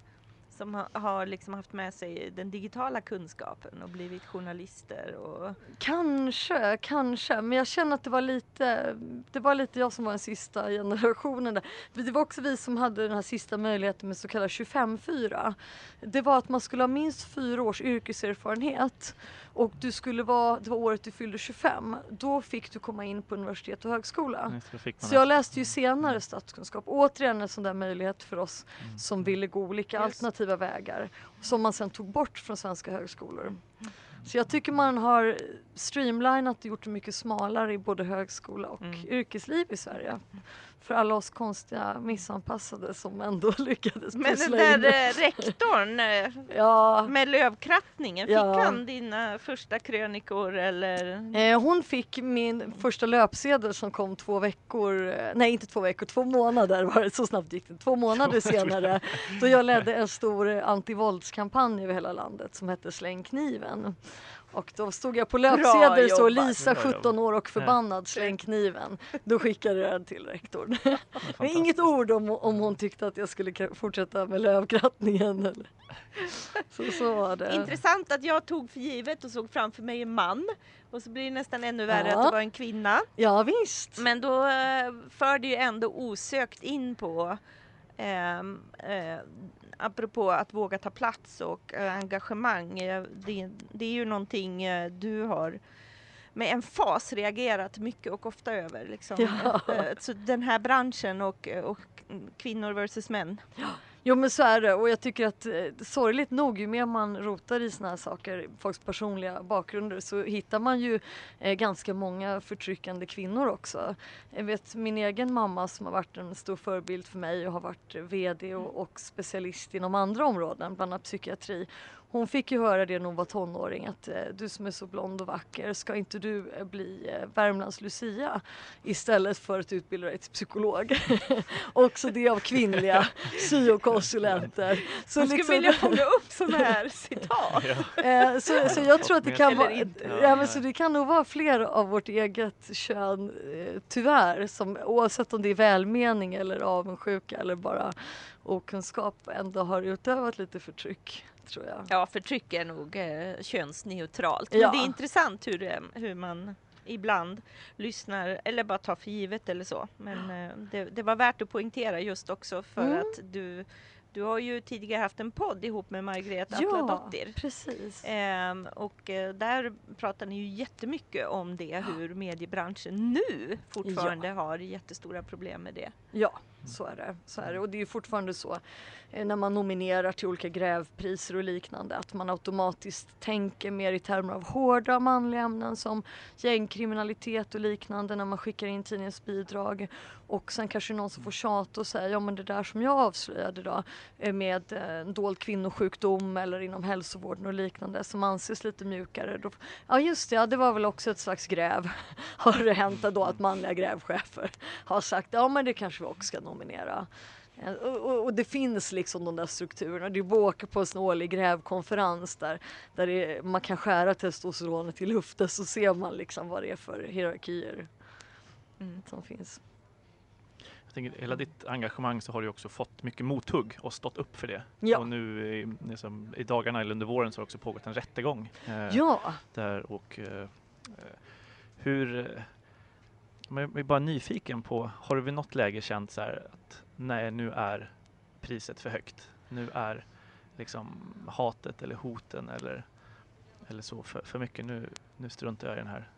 som har, har liksom haft med sig den digitala kunskapen och blivit journalister och Kanske, kanske, men jag känner att det var lite, det var lite jag som var den sista generationen där. Det var också vi som hade den här sista möjligheten med så kallad 25-4. Det var att man skulle ha minst fyra års yrkeserfarenhet och du skulle vara, det var året du fyllde 25, då fick du komma in på universitet och högskola. Så jag läste ju senare statskunskap. Återigen en sån där möjlighet för oss Mm. som ville gå olika Just. alternativa vägar som man sen tog bort från svenska högskolor. Så jag tycker man har streamlinat och gjort det mycket smalare i både högskola och Mm. yrkesliv i Sverige. För alla oss konstiga missanpassade som ändå lyckades Men den där in. eh, rektorn eh, Ja, med lövkrattningen, fick Ja. han dina första krönikor eller? Eh, hon fick min första löpsedel som kom två veckor, eh, nej inte två veckor, två månader var det, så snabbt gick det. Två månader senare då jag ledde en stor antivåldskampanj över hela landet som hette Släng kniven. Och då stod jag på löpsedel så. Lisa Bra 17 år och förbannad släng kniven. Då skickade jag den till rektorn. Men inget ord om, om hon tyckte att jag skulle fortsätta med lövkrattningen. Eller. Så, så var det. Intressant att jag tog för givet och såg framför mig en man och så blir det nästan ännu värre Ja. att det var en kvinna. Ja visst. Men då eh, för det ju ändå osökt in på ehm, eh, apropå att våga ta plats och eh, engagemang. Eh, det, det är ju någonting eh, du har med en fas reagerat mycket och ofta över. Liksom. Ja. Så den här branschen och, och kvinnor versus män. Jo men så är det och jag tycker att eh, sorgligt nog ju mer man rotar i såna här saker, folks personliga bakgrunder så hittar man ju eh, ganska många förtryckande kvinnor också. Jag vet min egen mamma som har varit en stor förebild för mig och har varit eh, VD och, och specialist inom andra områden, bland annat psykiatri. Hon fick ju höra det när hon var tonåring att eh, du som är så blond och vacker, ska inte du eh, bli eh, Värmlands Lucia istället för att utbilda dig till psykolog? Också det av kvinnliga syokonsulenter. Så Man skulle liksom, vilja fånga upp sådana här citat. så, så jag tror att det kan vara, ja, men så det kan nog vara fler av vårt eget kön tyvärr, som, oavsett om det är välmening eller avundsjuka eller bara okunskap ändå har utövat lite förtryck tror jag. Ja, förtryck är nog eh, könsneutralt. Men ja. det är intressant hur, eh, hur man ibland lyssnar eller bara tar för givet eller så. Men eh, det, det, var värt att poängtera just också för mm. att du du har ju tidigare haft en podd ihop med Margrethe ja, Atladottir. precis. Ehm, och eh, där pratar ni ju jättemycket om det, hur mediebranschen nu fortfarande ja. har jättestora problem med det. Ja, så är det. Så är det. Och det är fortfarande så eh, när man nominerar till olika grävpriser och liknande att man automatiskt tänker mer i termer av hårda manliga ämnen som gängkriminalitet och liknande när man skickar in tidningens bidrag. Och sen kanske någon som får tjata och säga ja men det där som jag avslöjade då eh, med eh, en dold kvinnosjukdom eller inom hälsovården och liknande som anses lite mjukare. Då, ja just det, ja, det var väl också ett slags gräv. Har det hänt då att manliga grävchefer har sagt ja men det kanske vi också ska nominera. Eh, och, och, och, det finns liksom de där strukturerna. Du åker på en årlig grävkonferens där, där är, man kan skära testosteronet i luften så ser man liksom vad det är för hierarkier mm. som finns. Jag tänker, hela ditt engagemang så har du också fått mycket mothugg och stått upp för det. Ja. Och nu liksom, i dagarna eller under våren så har också pågått en rättegång. Eh, ja. Där och eh, eh hur jag är bara nyfiken på, har du vid något läge känt så här att nej, nu är priset för högt. Nu är liksom hatet eller hoten eller, eller så för, för mycket. Nu, nu struntar jag i den här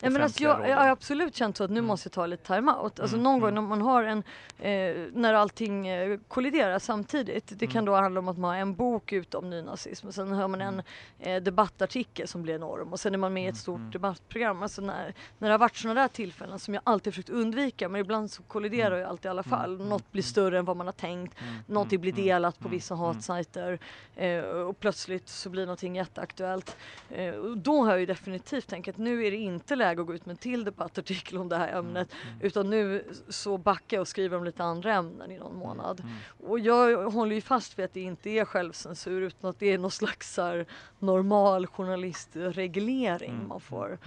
Nej, men alltså jag, jag har absolut känt så att nu mm. måste jag ta lite time-out. Alltså mm. någon gång mm. när man har en, eh, när allting eh, kolliderar samtidigt. Det kan mm. då handla om att man har en bok ute om nynazism och sen hör man en eh, debattartikel som blir enorm och sen är man med i ett stort debattprogram. Alltså när, när det har varit sådana där tillfällen som jag alltid försökt undvika men ibland så kolliderar ju alltid i alla fall. Något blir större än vad man har tänkt. Någonting blir delat på vissa hatsajter eh, och plötsligt så blir någonting jätteaktuellt. Eh, då har jag ju definitivt tänkt att nu är det inte läge att gå ut med en till debattartikel om det här ämnet mm, mm. utan nu så backar jag och skriver om lite andra ämnen i någon mm, månad. Mm. Och jag håller ju fast vid att det inte är självcensur utan att det är någon slags här, normal journalistreglering mm, man får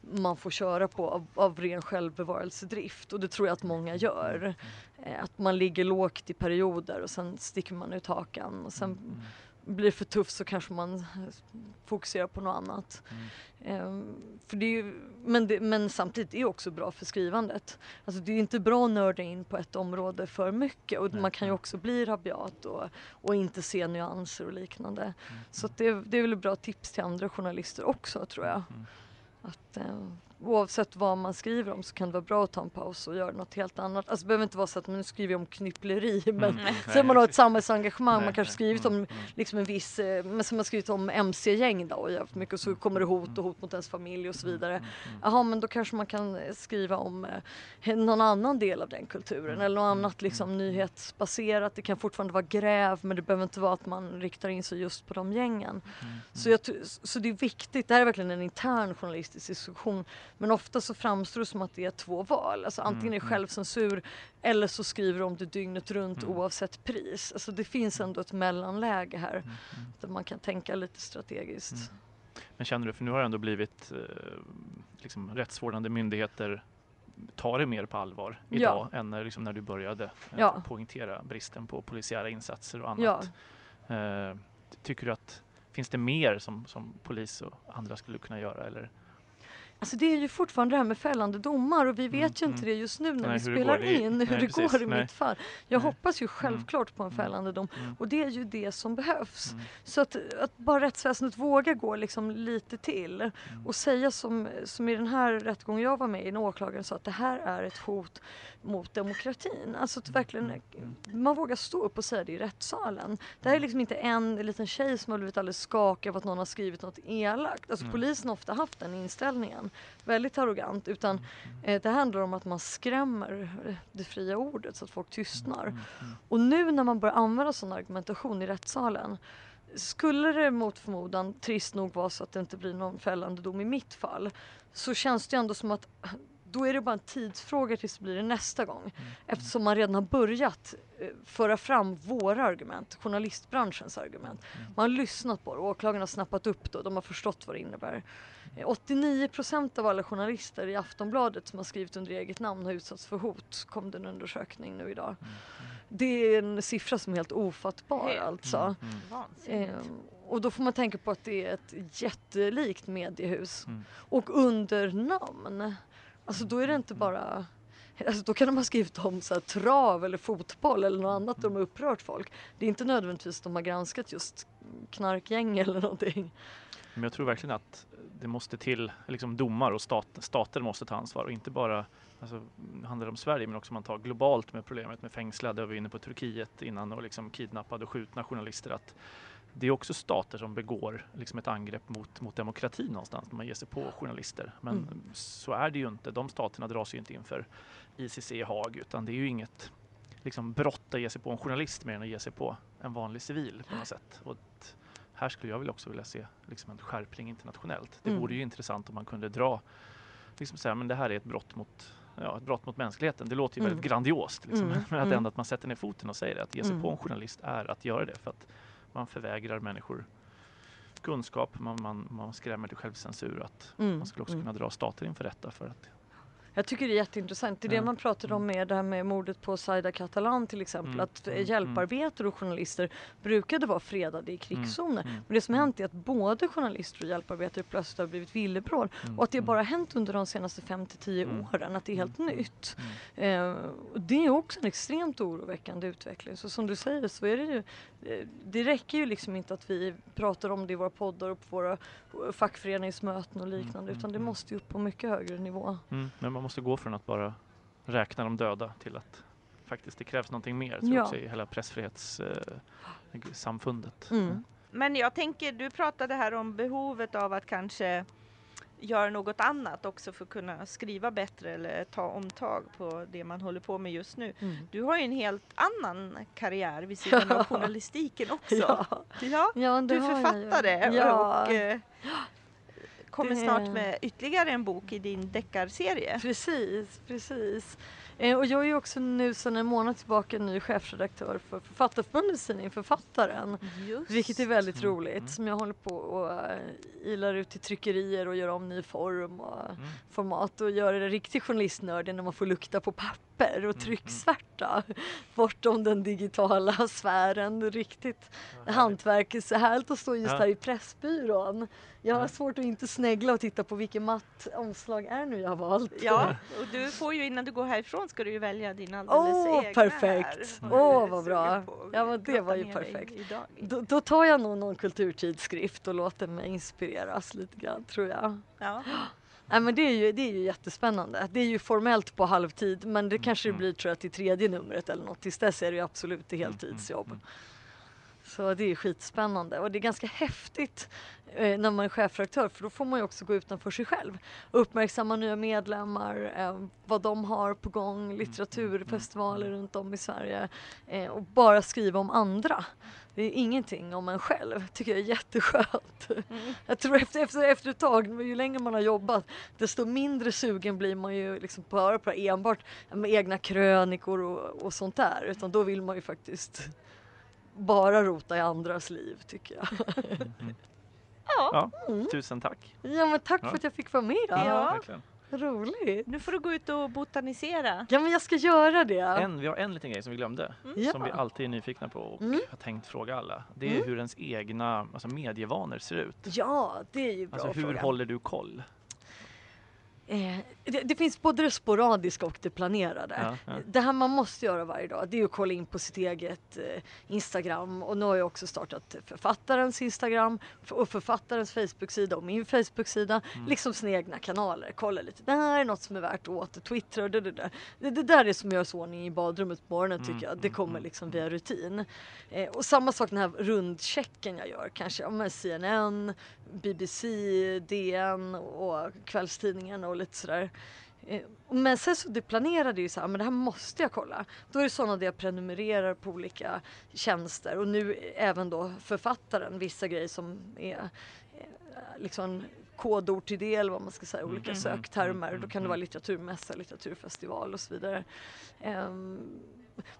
man får köra på av, av ren självbevarelsedrift och det tror jag att många gör. Eh, att man ligger lågt i perioder och sen sticker man ut hakan och sen blir för tufft så kanske man fokuserar på något annat. Mm. Um, för det ju, men, det, men samtidigt är det också bra för skrivandet. Alltså det är inte bra att nörda in på ett område för mycket och Nej. man kan ju också bli rabiat och, och inte se nyanser och liknande. Mm. Så det, det är väl ett bra tips till andra journalister också tror jag. Mm. Att, uh, oavsett vad man skriver om så kan det vara bra att ta en paus och göra något helt annat. Alltså det behöver inte vara så att man skriver om knyppleri men mm. sen man har ett samhällsengagemang, nej, man kanske skrivit om mm. mm. liksom en viss, eh, men som man skrivit om mc-gäng då och jävligt mycket och så kommer det hot och hot mot ens familj och så mm, vidare. Jaha men då kanske man kan eh, skriva om eh, någon annan del av den kulturen eller något annat liksom nyhetsbaserat. Det kan fortfarande vara gräv men det behöver inte vara att man riktar in sig just på de gängen. Så, jag, så det är viktigt, det här är verkligen en intern journalistisk diskussion men ofta så framstår det som att det är två val. Alltså antingen är det mm, mm. självcensur eller så skriver om det dygnet runt mm. oavsett pris. Alltså det finns ändå ett mellanläge här mm. där man kan tänka lite strategiskt. Mm. Men känner du, för nu har det ändå blivit eh, liksom, rättsvårdande myndigheter tar det mer på allvar idag ja. än när, liksom, när du började eh, ja. poängtera bristen på polisiära insatser och annat. Ja. Eh, tycker du att finns det mer som, som polis och andra skulle kunna göra? Eller? Alltså det är ju fortfarande det här med fällande domar och vi vet Mm, ju inte mm. det just nu när Nej, vi det spelar i- in, hur nej, det precis, går i nej. mitt fall. Jag hoppas ju självklart på en Mm. fällande dom Mm. och det är ju det som behövs. Mm. Så att, att bara rättsväsendet vågar gå liksom lite till Mm. och säga som, som i den här rättegången jag var med i, när åklagaren sa att det här är ett hot mot demokratin. Alltså att verkligen, Mm. man vågar stå upp och säga det i rättssalen. Det här är liksom inte en liten tjej som har blivit alldeles skakig av att någon har skrivit något elakt. Alltså Mm. polisen har ofta haft den inställningen, väldigt arrogant, utan Mm. eh, det handlar om att man skrämmer det fria ordet så att folk tystnar. Mm. Mm. Och nu när man börjar använda sån argumentation i rättssalen skulle det mot förmodan trist nog vara så att det inte blir någon fällande dom i mitt fall så känns det ändå som att då är det bara en tidsfråga tills det blir det nästa gång. Mm. Eftersom man redan har börjat eh, föra fram våra argument, journalistbranschens argument. Mm. Man har lyssnat på det och åklagarna har snappat upp det och de har förstått vad det innebär. Eh, 89 procent av alla journalister i Aftonbladet som har skrivit under eget namn har utsatts för hot, kom det en undersökning nu idag. Mm. Det är en siffra som är helt ofattbar Helt. alltså. Mm. Mm. Ehm, och då får man tänka på att det är ett jättelikt mediehus. Mm. Och under namn. Alltså då är det inte bara Alltså då kan de ha skrivit om så här, trav eller fotboll eller något annat där de har upprört folk. Det är inte nödvändigtvis att de har granskat just knarkgäng eller någonting. Men jag tror verkligen att det måste till liksom domar och stat, stater måste ta ansvar och inte bara Alltså, det handlar om Sverige men också om man tar globalt med problemet med fängslade, och vi inne på Turkiet innan och liksom kidnappade och skjutna journalister. Att det är också stater som begår liksom ett angrepp mot, mot demokrati någonstans när man ger sig på journalister. Men Mm. så är det ju inte. De staterna dras ju inte inför ICC i Haag utan det är ju inget liksom, brott att ge sig på en journalist mer än att ge sig på en vanlig civil på något sätt. Och här skulle jag väl också vilja se liksom, en skärpning internationellt. Det Mm. vore ju intressant om man kunde dra liksom säga, men det här är ett brott mot Ja, ett brott mot mänskligheten. Det låter ju Mm. väldigt grandiost. Liksom. Mm. Men att Mm. ändå att man sätter ner foten och säger det. Att ge sig Mm. på en journalist är att göra det. För att man förvägrar människor kunskap, man, man, man skrämmer till självcensur. Att Mm. man skulle också Mm. kunna dra stater inför rätta för att Jag tycker det är jätteintressant. Det är det man pratade om med det här med mordet på Saida Catalan till exempel. Mm. Att eh, Mm. hjälparbetare och journalister brukade vara fredade i krigszoner. Mm. Men det som hänt är att både journalister och hjälparbetare plötsligt har blivit villebråd. Mm. Och att det Mm. bara hänt under de senaste 5 till 10 Mm. åren. Att det är helt Mm. nytt. Mm. Eh, det är också en extremt oroväckande utveckling. Så som du säger så är det ju eh, det räcker ju liksom inte att vi pratar om det i våra poddar och på våra eh, fackföreningsmöten och liknande Mm, utan det mm. måste ju upp på mycket högre nivå. Mm. Man måste gå från att bara räkna de döda till att faktiskt det krävs någonting mer. tror Ja. också i hela pressfrihetssamfundet. Mm. Men jag tänker, du pratade här om behovet av att kanske göra något annat också för att kunna skriva bättre eller ta omtag på det man håller på med just nu. Mm. Du har ju en helt annan karriär vid sidan av journalistiken också. Ja. Ja, Ja, det du är författare Ja, och eh, kommer Det- snart med ytterligare en bok i din deckarserie. precis, precis. Eh, och jag är ju också nu sedan en månad tillbaka ny chefredaktör för Författarförbundets tidning Författaren. Just. Vilket är väldigt Mm, roligt som jag håller på och uh, ilar ut till tryckerier och gör om ny form och Mm. format och gör det riktigt journalistnördig när man får lukta på papper och mm. trycksvärta bortom den digitala sfären. Riktigt Ja, hantverk. Så härligt att stå just Ja. här i Pressbyrån. Jag har Ja. svårt att inte snegla och titta på vilket matt omslag är nu jag har valt. Ja, och du får ju innan du går härifrån ska du ju välja din alldeles Åh, egna perfekt. här. Åh, du är vad bra. Ja, men det var ju perfekt. Då, då tar jag nog någon kulturtidskrift och låter mig inspireras lite grann tror jag. Ja. Nej men det är, ju, det är ju jättespännande. Det är ju formellt på halvtid men det kanske det Mm. blir tror jag till tredje numret eller något. Tills dess är det ju absolut ett heltidsjobb. Mm. Så det är skitspännande och det är ganska häftigt eh, när man är chefredaktör för då får man ju också gå utanför sig själv. Uppmärksamma nya medlemmar, eh, vad de har på gång, litteraturfestivaler Mm. runt om i Sverige eh, och bara skriva om andra. Det är ingenting om en själv, tycker jag är jätteskönt. Mm. Jag tror efter, efter, efter ett tag, ju längre man har jobbat, desto mindre sugen blir man ju liksom på att höra på enbart med egna krönikor och, och sånt där. Utan då vill man ju faktiskt bara rota i andras liv tycker jag. Mm. ja, Ja, Mm. tusen tack. Ja men tack Ja. för att jag fick vara med. Ja. Verkligen. Roligt. nu får du gå ut och botanisera. Ja men jag ska göra det. En, vi har en liten grej som vi glömde, Ja. som vi alltid är nyfikna på och Mm. har tänkt fråga alla. Det är Mm. hur ens egna alltså medievanor ser ut. Ja, det är ju bra Alltså hur fråga. håller du koll? Eh, det, det finns både det sporadiska och det planerade. Ja, ja. Det här man måste göra varje dag det är att kolla in på sitt eget eh, Instagram och nu har jag också startat författarens Instagram och författarens Facebook-sida och min Facebook-sida. Mm. Liksom sina egna kanaler. Kolla lite, det här är något som är värt att åter twittra och det, det, där. det, det där är som gör så ordning i badrummet på morgonen Mm, tycker jag. Det mm, kommer mm, liksom via rutin. Eh, och samma sak den här rundchecken jag gör kanske. Ja, CNN, BBC, DN och kvällstidningen och lite sådär. Eh, Men sen så det planerade ju så här, men det här måste jag kolla. Då är det sådana där jag prenumererar på olika tjänster och nu även då författaren, vissa grejer som är eh, liksom kodord till det eller vad man ska säga, olika Mm, söktermer. mm, Då kan det mm. vara litteraturmässa, litteraturfestival och så vidare. Ehm,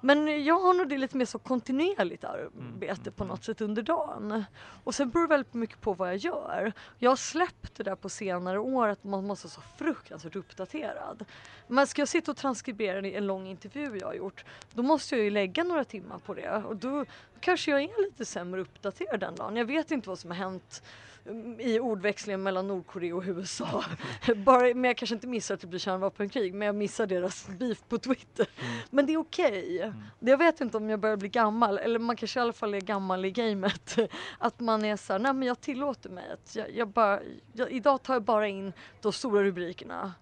men jag har nog det lite mer så kontinuerligt arbete mm, på mm. något sätt under dagen. Och sen beror det väldigt mycket på vad jag gör. Jag har släppt det där på senare år att man måste vara så fruktansvärt uppdaterad. Men ska jag sitta och transkribera en lång intervju jag har gjort då måste jag ju lägga några timmar på det och då kanske jag är lite sämre uppdaterad den dagen. Jag vet inte vad som har hänt mm, i ordväxlingen mellan Nordkorea och USA. Bara, men jag kanske inte missar att det blir kärnvapenkrig men jag missar deras beef på Twitter. Men det är okej. Jag vet inte om jag börjar bli gammal eller man kanske i alla fall är gammal i gamet. Att man är så här, nej men jag tillåter mig att jag, jag bara, jag, idag tar jag bara in de stora rubrikerna.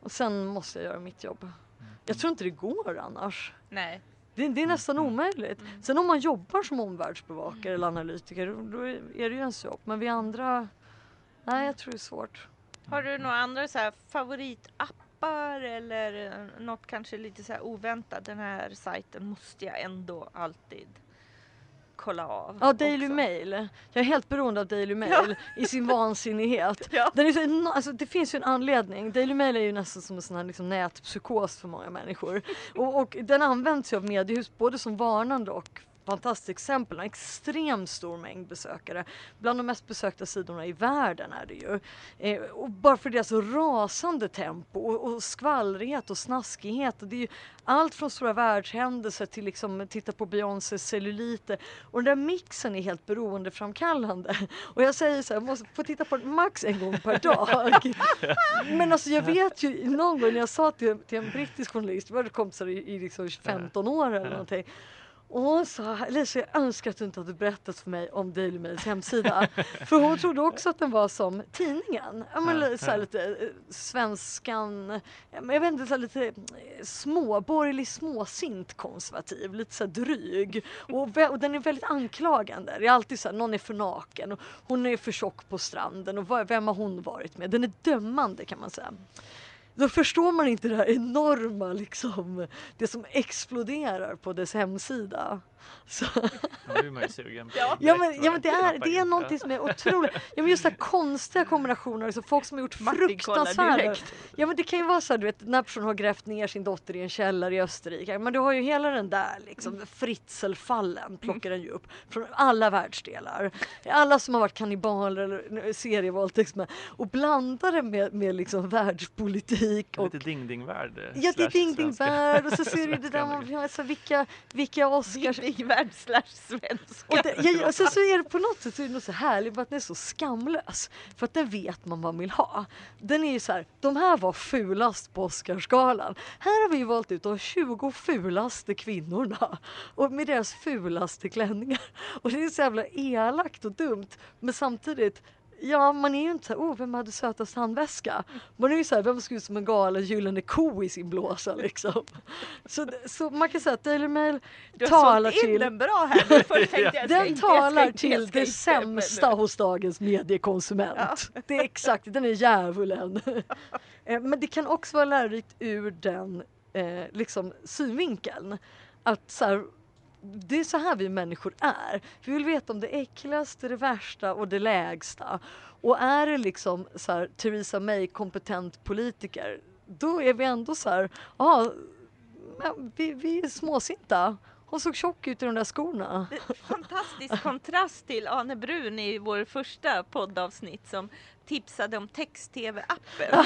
Och sen måste jag göra mitt jobb. Jag tror inte det går annars. Nej. Det, det är nästan Mm. omöjligt. Mm. Sen om man jobbar som omvärldsbevakare eller analytiker då är det ju ens jobb. Men vi andra, nej jag tror det är svårt. Har du några andra så här favoritappar eller något kanske lite så här oväntat? Den här sajten måste jag ändå alltid kolla av. Ja, Daily också. Mail. Jag är helt beroende av Daily Mail i sin vansinnighet. Ja. Den är så, alltså, det finns ju en anledning. Daily Mail är ju nästan som en sån här liksom, nätpsykos för många människor. Och, och den används ju av mediehus både som varnande och fantastiskt exempel. En extremt stor mängd besökare. Bland de mest besökta sidorna i världen är det ju. Eh, och bara för deras rasande tempo och, och skvallrighet och snaskighet. Det är ju allt från stora världshändelser till liksom titta på Beyoncés celluliter. Och den där mixen är helt beroendeframkallande. Och jag säger så här, jag måste få titta på den max en gång per dag. Men alltså jag vet ju någon gång när jag sa till, till en brittisk journalist, vi var kompisar i, i liksom 15 år eller någonting. Och hon sa, Lisa jag önskar att du inte hade berättat för mig om Daily Mails hemsida. för hon trodde också att den var som tidningen. Ja, men, så lite eh, svenskan, jag vet inte, så lite eh, små, borgerlig småsint konservativ, lite så här dryg. Och, och den är väldigt anklagande. Det är alltid så här, någon är för naken och hon är för tjock på stranden och vem har hon varit med? Den är dömande kan man säga. Då förstår man inte det här enorma liksom, det som exploderar på dess hemsida. Så, Nu är man ju sugen. Ja. men, ja, men det, är, det är in. någonting som är otroligt. Ja, men just så här konstiga kombinationer, alltså folk som har gjort fruktansvärda... Ja men det kan ju vara så här, du vet, när personen har grävt ner sin dotter i en källare i Österrike. Men du har ju hela den där liksom, fritzelfallen plockar den ju upp från alla världsdelar. Alla som har varit kannibaler eller serievåldtäktsmän och blandar det med, med liksom världspolitik och Lite ding-ding-värld. Ja, det är slash ding ding svenska. värld och så ser du det där man, alltså, vilka, vilka Oscars... Ingvärd slash svenska. Och det, ja, ja, så, så är det på något sätt så är det något så härligt för att den är så skamlös. För att den vet man vad man vill ha. Den är ju så här, de här var fulast på Oscarsgalan. Här har vi valt ut de 20 fulaste kvinnorna. Och med deras fulaste klänningar. Och det är så jävla elakt och dumt. Men samtidigt Ja, man är ju inte såhär, oh, vem hade sötast handväska? Man är ju såhär, vem ska ut som en galen gyllene ko i sin blåsa liksom? Så, så man kan säga att Daily Mail Du har talar sålt in till den bra här nu. Först tänkte jag, jag ska den talar till det sämsta hos dagens mediekonsument. Det är exakt, den är djävulen. Eh, Men det kan också vara lärorikt ur den eh, liksom, synvinkeln. Att så här, det är så här vi människor är. Vi vill veta om det äckligaste, det värsta och det lägsta. Och är det liksom så här, Theresa May kompetent politiker, då är vi ändå så här, ja, vi, vi är småsinta. Hon såg tjock ut i de där skorna. Fantastisk kontrast till Ane Brun i vår första poddavsnitt som tipsade om text-tv-appen. Ja.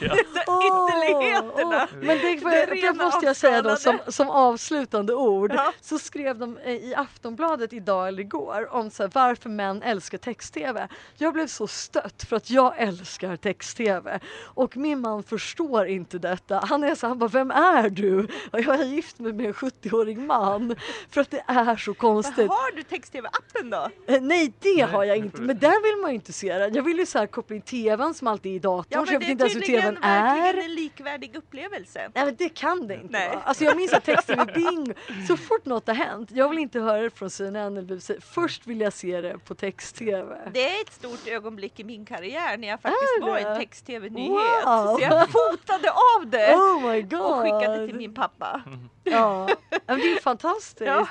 Så Åh! nyheterna. men det, Det det, måste jag säga då som, som avslutande ord. Ja. Så skrev de eh, i Aftonbladet idag eller igår om så här, varför män älskar text-tv. Jag blev så stött för att jag älskar text-tv och min man förstår inte detta. Han är så här, han bara, vem är du? Och jag är gift med en 70-årig man för att det är så konstigt. Har du text-tv-appen då? Eh, nej det har jag inte, men där vill man ju inte se den. Jag vill ju så här koppla in tvn som alltid är i datorn så jag vet inte ens hur tvn är. verkligen en likvärdig upplevelse. Nej men det kan det inte Nej. vara. Alltså jag minns att texten med bingo, så fort något har hänt, jag vill inte höra det från CNN eller BBC, först vill jag se det på text-tv. Det är ett stort ögonblick i min karriär när jag faktiskt Är var det? en text-tv-nyhet. Wow. Så jag fotade av det Oh och skickade till min pappa. Ja, Ja, men det är fantastiskt. Ja.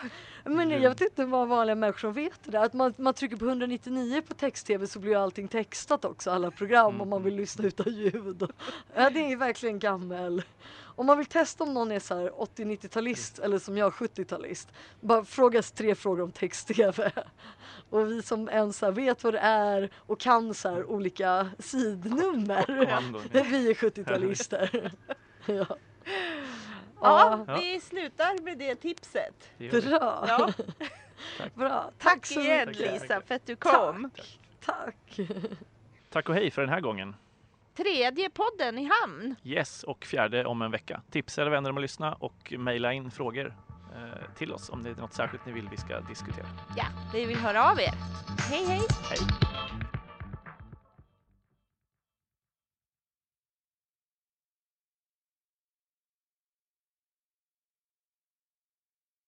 Men jag vet inte vad vanliga människor vet det där. Att man, man trycker på 199 på text-tv så blir allting textat också, alla program om man vill lyssna utan ljud. Ja, det är verkligen gammel. Om man vill testa om någon är så här 80-90-talist eller som jag 70-talist, bara frågas tre frågor om text-tv. Och vi som ens vet vad det är och kan så olika sidnummer, vi är 70-talister. Ja. Ja, Ja, vi slutar med det tipset. Det bra. Ja, bra. tack så igen mycket. Lisa för att du kom. Tack. Tack och hej för den här gången. Tredje podden i hamn. Yes, och fjärde om en vecka. Tipsa era vänner om att lyssna och mejla in frågor eh, till oss om det är något särskilt ni vill vi ska diskutera. Ja, vi vill höra av er. Hej hej! Hej!